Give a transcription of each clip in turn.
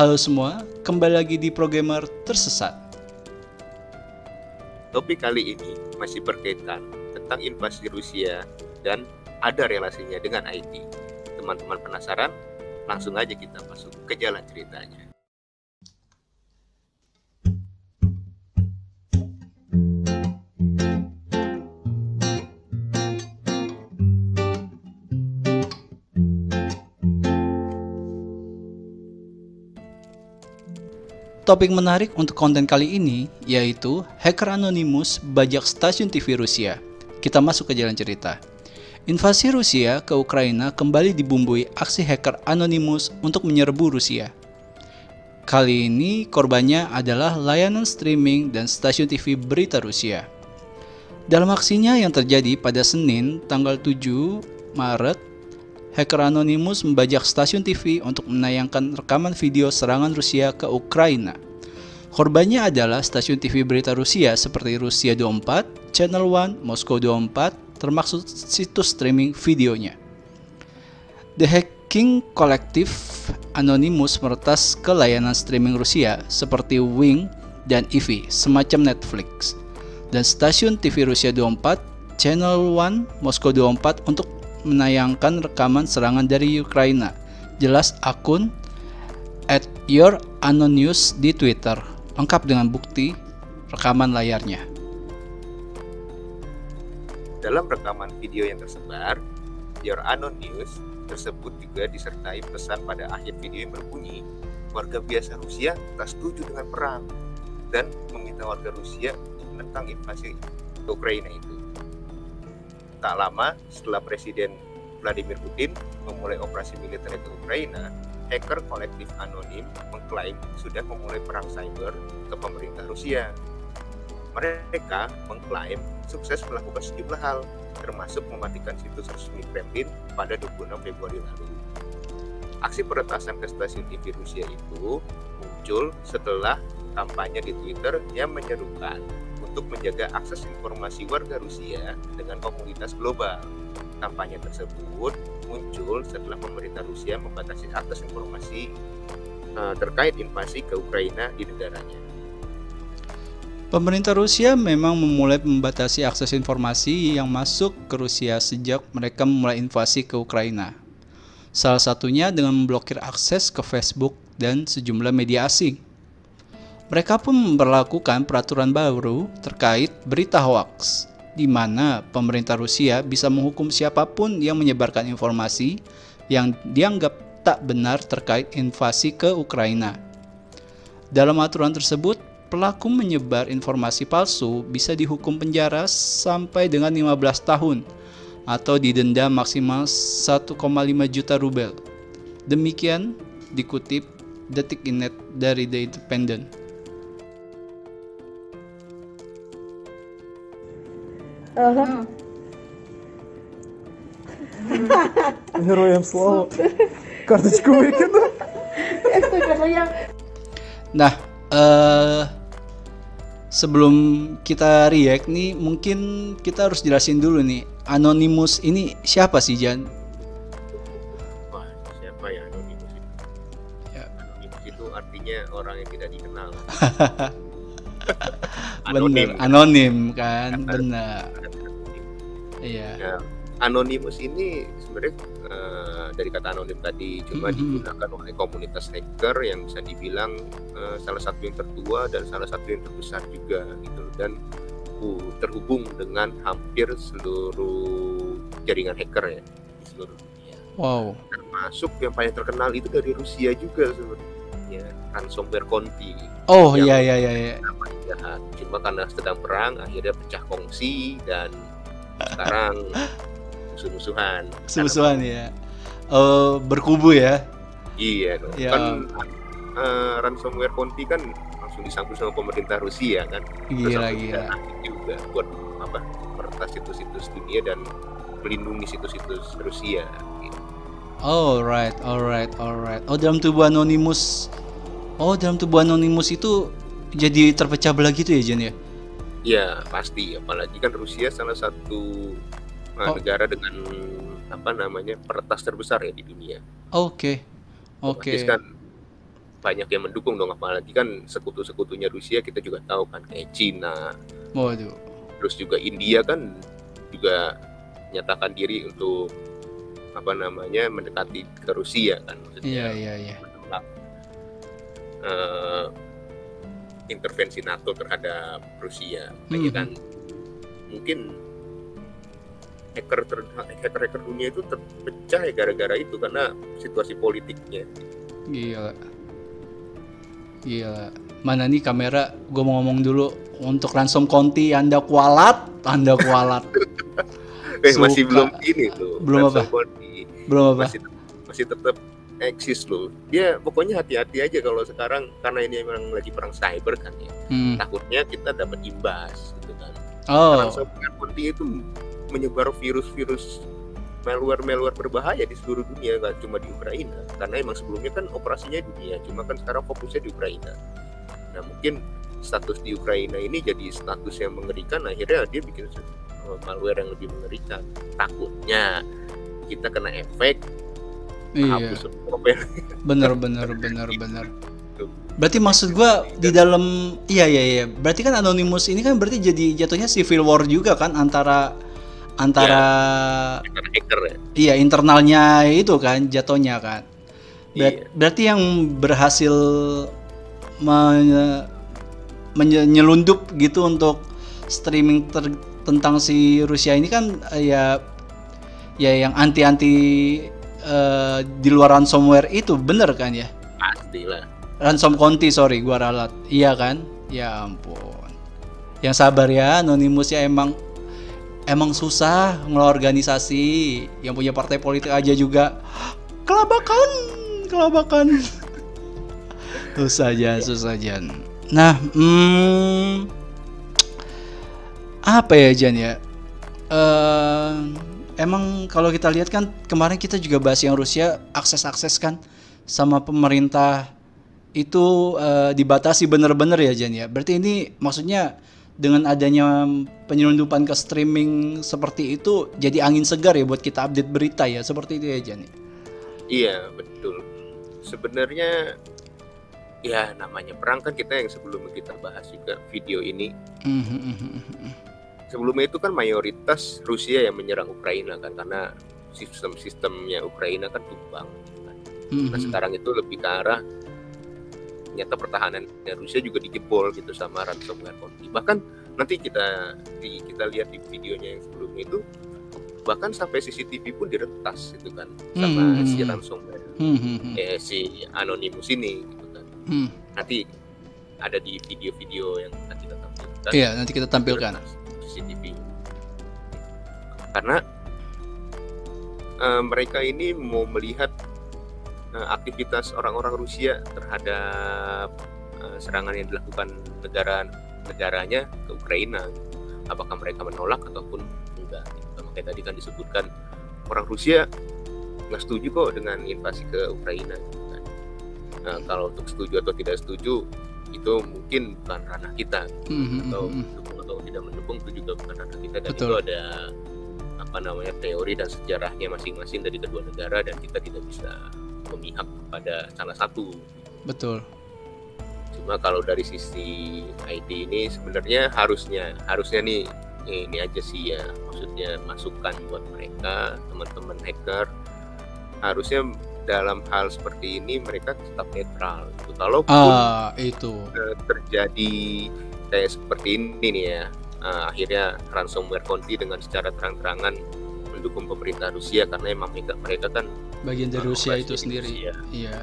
Halo semua, kembali lagi di Programmer Tersesat. Topik kali ini masih berkaitan tentang invasi Rusia dan ada relasinya dengan IT. Teman-teman penasaran? Langsung aja kita masuk ke jalan ceritanya. Topik menarik untuk konten kali ini yaitu hacker anonimus bajak stasiun TV Rusia. Kita masuk ke jalan cerita. Invasi Rusia ke Ukraina kembali dibumbui aksi hacker anonimus untuk menyerbu Rusia. Kali ini korbannya adalah layanan streaming dan stasiun TV berita Rusia. Dalam aksinya yang terjadi pada Senin tanggal 7 Maret, hacker anonimus membajak stasiun TV untuk menayangkan rekaman video serangan Rusia ke Ukraina. Korbannya adalah stasiun TV berita Rusia seperti Rusia 24, Channel One, Moskow 24, termasuk situs streaming videonya. The Hacking Collective Anonymous meretas ke layanan streaming Rusia seperti Wing dan Ivi, semacam Netflix. Dan stasiun TV Rusia 24, Channel One, Moskow 24 untuk menayangkan rekaman serangan dari Ukraina. Jelas akun at your anonymous di Twitter lengkap dengan bukti rekaman layarnya. Dalam rekaman video yang tersebar, Your Anon News tersebut juga disertai pesan pada akhir video yang berbunyi, warga biasa Rusia tak setuju dengan perang dan meminta warga Rusia untuk menentang invasi Ukraina itu. Tak lama setelah Presiden Vladimir Putin memulai operasi militer ke Ukraina, hacker kolektif anonim mengklaim sudah memulai perang cyber ke pemerintah Rusia. Mereka mengklaim sukses melakukan sejumlah hal, termasuk mematikan situs resmi Kremlin pada 26 Februari lalu. Aksi peretasan ke stasiun TV Rusia itu muncul setelah kampanye di Twitter yang menyerukan untuk menjaga akses informasi warga Rusia dengan komunitas global. Kampanye tersebut muncul setelah pemerintah Rusia membatasi akses informasi uh, terkait invasi ke Ukraina di negaranya. Pemerintah Rusia memang memulai membatasi akses informasi yang masuk ke Rusia sejak mereka memulai invasi ke Ukraina. Salah satunya dengan memblokir akses ke Facebook dan sejumlah media asing. Mereka pun memperlakukan peraturan baru terkait berita hoax di mana pemerintah Rusia bisa menghukum siapa pun yang menyebarkan informasi yang dianggap tak benar terkait invasi ke Ukraina. Dalam aturan tersebut, pelaku menyebar informasi palsu bisa dihukum penjara sampai dengan 15 tahun atau didenda maksimal 1,5 juta rubel. Demikian dikutip Detik Inet dari The Independent. Ага. Героям слава. Карточку выкину. Як той каже, я Nah, eh sebelum kita react nih, mungkin kita harus jelasin dulu nih, Anonymous ini siapa sih Jan? Wah, siapa ya anonimus itu? Ya. Anonimus itu artinya orang yang tidak dikenal. Bener, anonim kan, bener. Iya. Nah, anonimus ini sebenarnya eh, dari kata anonim tadi cuma Mhm. digunakan oleh komunitas hacker yang bisa dibilang eh, salah satu yang tertua dan salah satu yang terbesar juga gitu dan uh, terhubung dengan hampir seluruh jaringan hacker ya di seluruh dunia. Wow. Termasuk yang paling terkenal itu dari Rusia juga sebenarnya ransomware Conti. Oh iya iya iya. iya. Cuma karena sedang perang akhirnya pecah kongsi dan sekarang musuh-musuhan. Musuh-musuhan ya. Eh berkubu ya. Iya dong. Ya. Kan eh, ransomware Conti kan langsung disambut sama pemerintah Rusia kan. Gila sampai gila. juga buat apa? meretas situs-situs dunia dan melindungi situs-situs Rusia. gitu. Alright, alright, alright. Oh dalam tubuh Anonymous. Oh dalam tubuh Anonymous itu jadi terpecah belah gitu ya Jan ya? Ya pasti, apalagi kan Rusia salah satu uh, Oh. negara dengan apa namanya peretas terbesar ya di dunia. Oke. Oke. Otomatis kan banyak yang mendukung dong apalagi kan sekutu-sekutunya Rusia kita juga tahu kan kayak Cina Waduh. terus juga India kan juga nyatakan diri untuk apa namanya mendekati ke Rusia kan Iya, maksudnya iya, iya. menolak eh, intervensi NATO terhadap Rusia Makanya Mhm. kan mungkin hacker ter- hacker hacker dunia itu terpecah ya gara-gara itu karena situasi politiknya Gila. Gila. Mana nih kamera? Gue mau ngomong dulu untuk ransom Conti Anda kualat, Anda kualat. eh masih belum ini tuh Belum apa? Ransom Conti. Belum apa? masih masih tetap eksis loh. Dia pokoknya hati-hati aja kalau sekarang karena ini memang lagi perang cyber kan ya. Hmm. takutnya kita dapat imbas gitu kan. Oh, ransomware Conti itu menyebar virus-virus malware-malware berbahaya di seluruh dunia nggak cuma di Ukraina. Karena emang sebelumnya kan operasinya di dunia cuma kan sekarang fokusnya di Ukraina. Nah mungkin status di Ukraina ini jadi status yang mengerikan akhirnya dia bikin eh, malware yang lebih mengerikan. Takutnya kita kena efek iya. Bener, bener, bener, bener. Berarti maksud gua di dalam iya iya iya. Berarti kan Anonymous ini kan berarti jadi jatuhnya civil war juga kan antara antara karena hacker ya iya internalnya itu kan jatuhnya kan. Ber- Iya. Berarti yang berhasil menye- menye- nyelundup gitu untuk streaming ter- tentang si Rusia ini kan eh, ya ya yang anti-anti eh, di luar ransomware itu bener kan ya? pastilah Ransom Conti sorry gua ralat. Iya kan? Ya ampun. Yang sabar ya Anonymous ya emang emang susah ngelola organisasi yang punya partai politik aja juga kelabakan kelabakan susah aja susah aja nah hmm, apa ya Jan ya Eh, emang kalau kita lihat kan kemarin kita juga bahas yang Rusia akses akses kan sama pemerintah itu eh, dibatasi bener-bener ya Jan ya berarti ini maksudnya dengan adanya penyelundupan ke streaming seperti itu jadi angin segar ya buat kita update berita ya seperti itu ya Jan ya? iya betul sebenarnya ya namanya perang kan kita yang sebelum kita bahas juga video ini Mhm, mhm, mhm. Sebelumnya itu kan mayoritas Rusia yang menyerang Ukraina kan karena sistem-sistemnya Ukraina kan tumbang kan. Mhm. Nah sekarang itu lebih ke arah nyata pertahanan Rusia juga dijebol gitu sama ransomware Conti. Bahkan nanti kita di, kita lihat di videonya yang sebelumnya itu bahkan sampai CCTV pun diretas gitu kan sama Hmm. si ransomware Mhm, mhm. eh, si Anonymous ini gitu kan. Hmm. Nanti ada di video-video yang nanti kita tampilkan. Iya nanti kita tampilkan. CCTV karena eh, mereka ini mau melihat eh, aktivitas orang-orang Rusia terhadap eh, serangan yang dilakukan negara negaranya ke Ukraina apakah mereka menolak ataupun enggak gitu. makanya tadi kan disebutkan orang Rusia nggak setuju kok dengan invasi ke Ukraina gitu kan. Nah, kalau untuk setuju atau tidak setuju itu mungkin bukan ranah kita atau mhm. mendukung atau tidak mendukung itu juga bukan ranah kita dan Betul. itu ada apa namanya teori dan sejarahnya masing-masing dari kedua negara dan kita tidak bisa memihak kepada salah satu Betul. cuma kalau dari sisi ID ini sebenarnya harusnya harusnya nih ini aja sih ya maksudnya masukan buat mereka teman-teman hacker harusnya dalam hal seperti ini mereka tetap netral gitu. kalaupun Ah itu. eh, terjadi kayak seperti ini nih ya eh, akhirnya ransomware Conti dengan secara terang-terangan mendukung pemerintah Rusia karena emang mereka, mereka kan Bagian dari eh, Rusia operasi itu di sendiri. Rusia. Iya.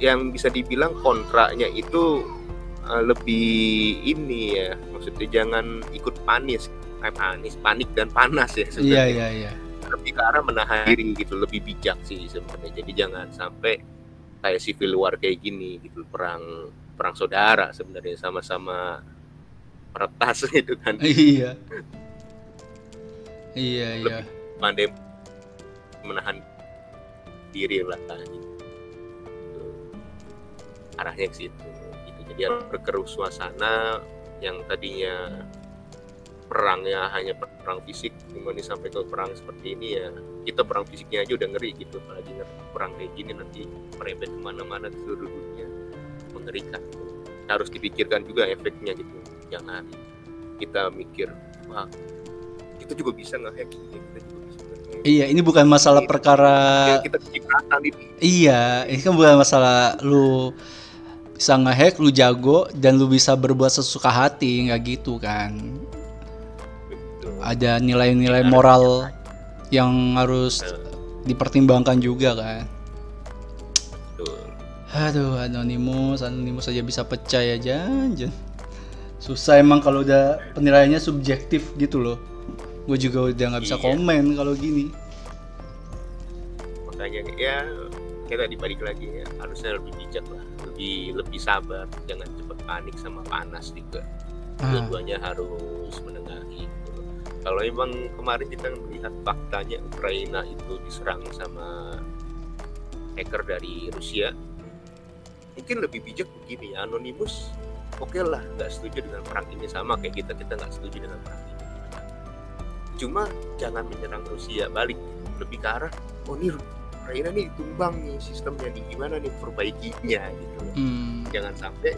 yang bisa dibilang kontraknya itu eh, lebih ini ya maksudnya jangan ikut panis eh, panis panik dan panas ya Iya sebenarnya iya iya. lebih ke arah menahan diri gitu lebih bijak sih sebenarnya jadi jangan sampai kayak civil war kayak gini gitu perang perang saudara sebenarnya sama-sama peretas gitu kan Iya. Iya iya. pandai menahan diri lah gitu. arahnya ke situ gitu. jadi berkeruh suasana yang tadinya perangnya hanya perang fisik gimana sampai ke perang seperti ini ya kita perang fisiknya aja udah ngeri gitu apalagi ngeri perang kayak gini nanti merembet ke mana-mana di seluruh dunia mengerikan harus dipikirkan juga efeknya gitu jangan kita mikir wah kita juga bisa nge-hack ini kita juga bisa nge-hack Iya, ini bukan masalah Ini- perkara Ya, kita cipratan ini Iya, ini kan bukan masalah lu bisa ngehack, lu jago dan lu bisa berbuat sesuka hati, nggak gitu kan. Betul. Ada nilai-nilai moral yang harus dipertimbangkan juga kan. Betul. Aduh, Anonymous, Anonymous aja bisa pecah ya, Jan, Jan. Susah emang kalau udah penilaiannya subjektif gitu loh. Gue juga udah nggak bisa Iya. komen kalau gini. makanya ya kita tadi balik lagi ya harusnya lebih bijak lah lebih lebih sabar jangan cepat panik sama panas juga Ah, dua-duanya harus menengahi gitu. kalau emang kemarin kita melihat faktanya Ukraina itu diserang sama hacker dari Rusia mungkin lebih bijak begini ya Oke lah nggak setuju dengan perang ini. Sama kayak kita kita nggak setuju dengan perang ini. Cuma jangan menyerang Rusia balik. Lebih ke arah oh ini Ukraina nih tumbang nih sistemnya nih. Gimana nih perbaikinya gitu. Hmm, jangan sampai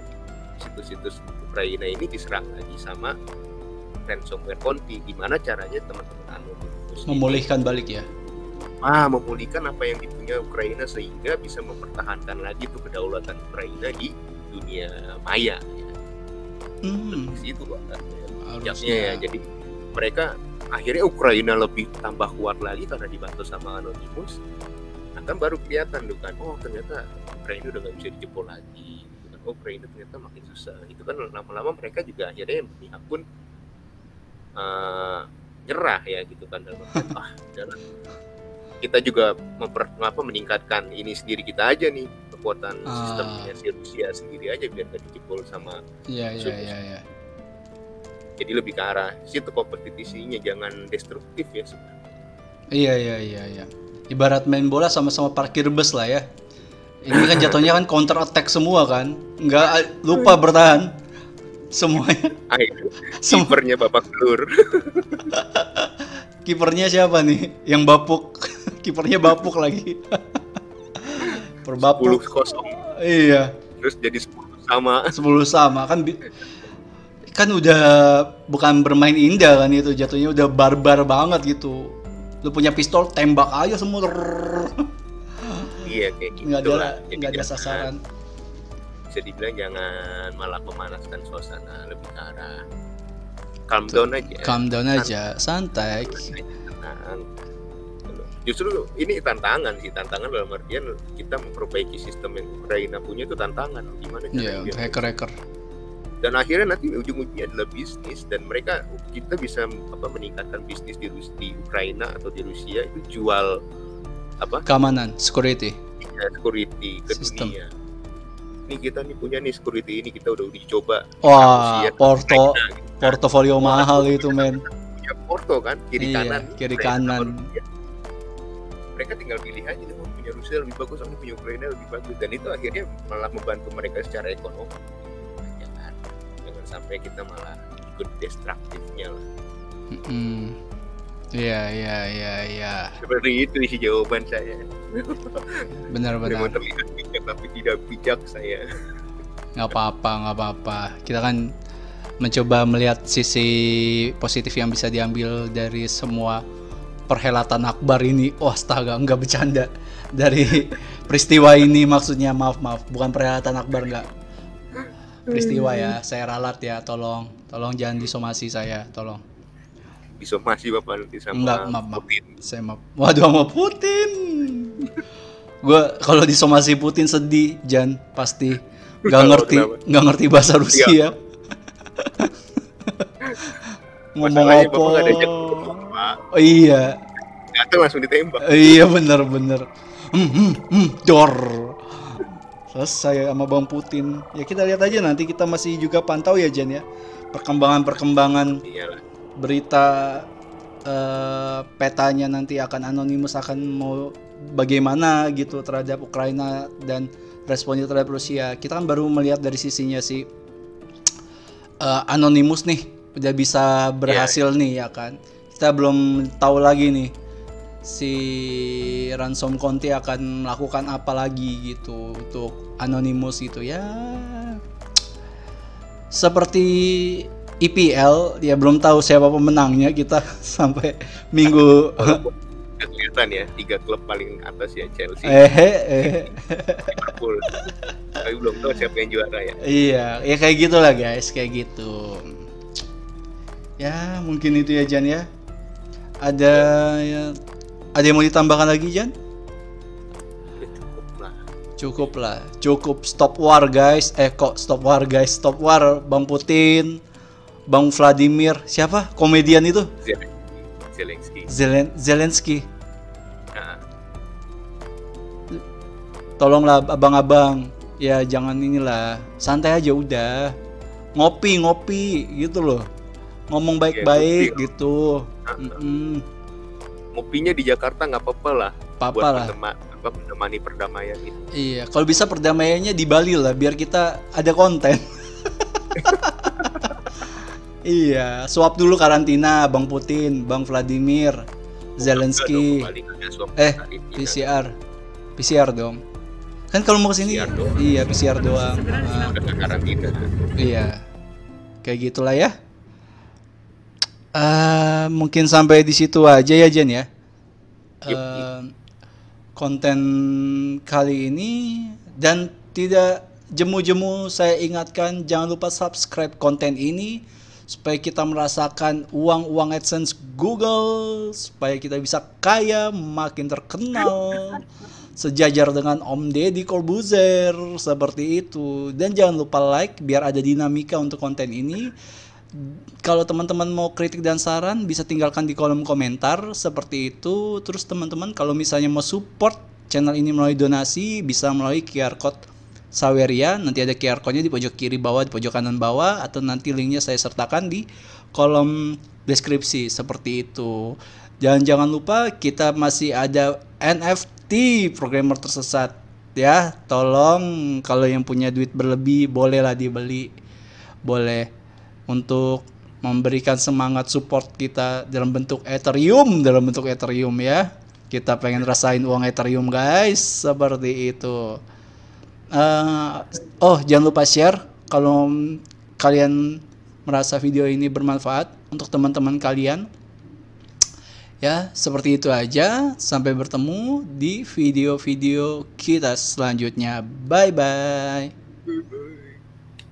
situs-situs Ukraina ini diserang lagi sama ransomware Conti gimana caranya teman-teman Anonymous ini, memulihkan balik ya. ah memulihkan apa yang dipunya Ukraina sehingga bisa mempertahankan lagi tuh kedaulatan Ukraina di dunia maya. ya. Hmm, Di situ ya harusnya. jadi mereka akhirnya Ukraina lebih tambah kuat lagi karena dibantu sama Anonymous. Nah kan baru kelihatan tuh kan oh ternyata Ukraina udah nggak bisa dijebol lagi gitu kan. oh Ukraina ternyata makin susah itu kan. Lama-lama mereka juga akhirnya yang berpihak pun eh, nyerah ya gitu kan. Dalam ah kita juga memper, apa, meningkatkan ini sendiri kita aja nih kekuatan Ah. sistemnya si Rusia sendiri aja biar nggak dijebol sama Iya, iya, iya, iya. jadi lebih ke arah situ kompetisinya jangan destruktif ya sebenarnya. Iya iya iya iya. Ibarat main bola sama-sama parkir bus lah ya. Ini kan jatuhnya kan counter attack semua kan. Nggak lupa bertahan. Semuanya. ah Sem- kipernya babak belur Kipernya siapa nih? Yang bapuk. Kipernya bapuk lagi. Perbapuk. 10 kosong Iya. terus jadi 10 sama 10 sama kan kan udah bukan bermain indah kan itu jatuhnya udah barbar banget gitu. Lu punya pistol tembak aja semua. iya kayak gitu Nggak ada lah. Jadi nggak ada sasaran. bisa dibilang jangan malah memanaskan suasana lebih ke arah calm down aja Calm down aja, santai. tenang justru ini tantangan sih tantangan dalam artian kita memperbaiki sistem yang Ukraina punya itu tantangan gimana Iya, caranya hacker-hacker. dan akhirnya nanti ujung-ujungnya adalah bisnis dan mereka kita bisa apa meningkatkan bisnis di Rus- di Ukraina atau di Rusia itu jual apa Keamanan, security. ya, security ke Sistem. dunia ini kita nih punya nih security ini kita udah uji coba Wah, Rusia, porto, Ukraina, gitu. portofolio mahal itu men. punya Porto kan kiri Iya, kanan kiri Ukraina kanan. Mereka tinggal pilih aja nih mau punya Rusia lebih bagus atau punya Ukraina lebih bagus dan itu akhirnya malah membantu mereka secara ekonomi jangan jangan sampai kita malah ikut destruktifnya lah. Iya, iya, iya, iya. seperti itu isi jawaban saya memang Benar-benar. terlihat bijak tapi tidak bijak saya Nggak apa-apa, nggak apa-apa. Kita kan mencoba melihat sisi positif yang bisa diambil dari semua perhelatan akbar ini. Oh, astaga, nggak bercanda. Dari peristiwa ini maksudnya maaf maaf, bukan perhelatan akbar nggak. Peristiwa ya, saya ralat ya, tolong, tolong jangan disomasi saya, tolong. bisa masih bapak nanti sama Enggak, maaf, maaf. Putin. Saya maaf. Waduh sama Putin. Gue kalau disomasi Putin sedih, Jan pasti nggak ngerti nggak ngerti bahasa Rusia. Ngomong Masalahnya apa? Pak. Oh, iya, datang langsung ditembak iya bener-bener. Hmm, hmm, hmm, dor. Selesai sama Bang Putin. Ya kita lihat aja nanti kita masih juga pantau ya Jan ya. Perkembangan-perkembangan iyalah berita eh, petanya nanti akan anonimus akan mau bagaimana gitu terhadap Ukraina dan responnya terhadap Rusia. Kita kan baru melihat dari sisinya si eh, anonimus nih udah bisa berhasil nih ya kan. Kita belum tahu lagi nih si Ransom Conti akan melakukan apa lagi gitu untuk Anonymous gitu ya. Seperti IPL ya belum tahu siapa pemenangnya kita sampai minggu kelihatan ya tiga klub paling atas ya Chelsea, eh eh Liverpool. Tapi belum tahu siapa yang juara ya. Iya, ya kayak gitulah guys, kayak gitu. Ya, mungkin itu ya Jan ya. Ada ya ada yang mau ditambahkan lagi Jan? Cukup lah. Cukup stop war guys. Eh kok stop war guys, stop war Bang Putin, Bang Vladimir, siapa? Komedian itu? Zelensky. Zelensky. Zelen Zelensky. Nah, Tolonglah abang-abang, ya jangan inilah, santai aja udah. Ngopi, ngopi gitu loh. Ngomong baik-baik ngopi. gitu. Ngopinya di Jakarta nggak apa-apa lah. Apa-apa buat lah. apa, menemani perdamaian itu. Iya, kalau bisa perdamaiannya di Bali lah, biar kita ada konten. iya, swap dulu karantina, Bang Putin, Bang Vladimir, Zelensky, Enggak dong, eh karantina. PCR, PCR dong. Kan kalau mau ke sini, PCR doang. iya PCR doang. Karantina iya, kayak gitulah ya. Eh, mungkin sampai di situ aja ya Jen ya. Eh, konten kali ini dan tidak jemu-jemu saya ingatkan jangan lupa subscribe konten ini supaya kita merasakan uang-uang AdSense Google supaya kita bisa kaya makin terkenal sejajar dengan Om Deddy Corbuzier seperti itu. Dan jangan lupa like biar ada dinamika untuk konten ini kalau teman-teman mau kritik dan saran bisa tinggalkan di kolom komentar seperti itu. Terus teman-teman kalau misalnya mau support channel ini melalui donasi bisa melalui QR code Saweria. Nanti ada QR code-nya di pojok kiri bawah, di pojok kanan bawah atau nanti linknya saya sertakan di kolom deskripsi seperti itu. Dan jangan lupa kita masih ada NFT programmer tersesat ya. Tolong kalau yang punya duit berlebih bolehlah dibeli. Boleh untuk memberikan semangat support kita dalam bentuk Ethereum dalam bentuk Ethereum ya. Kita pengen rasain uang Ethereum guys seperti itu. Eh, oh jangan lupa share kalau kalian merasa video ini bermanfaat untuk teman-teman kalian. Ya seperti itu aja. Sampai bertemu di video-video kita selanjutnya. Bye bye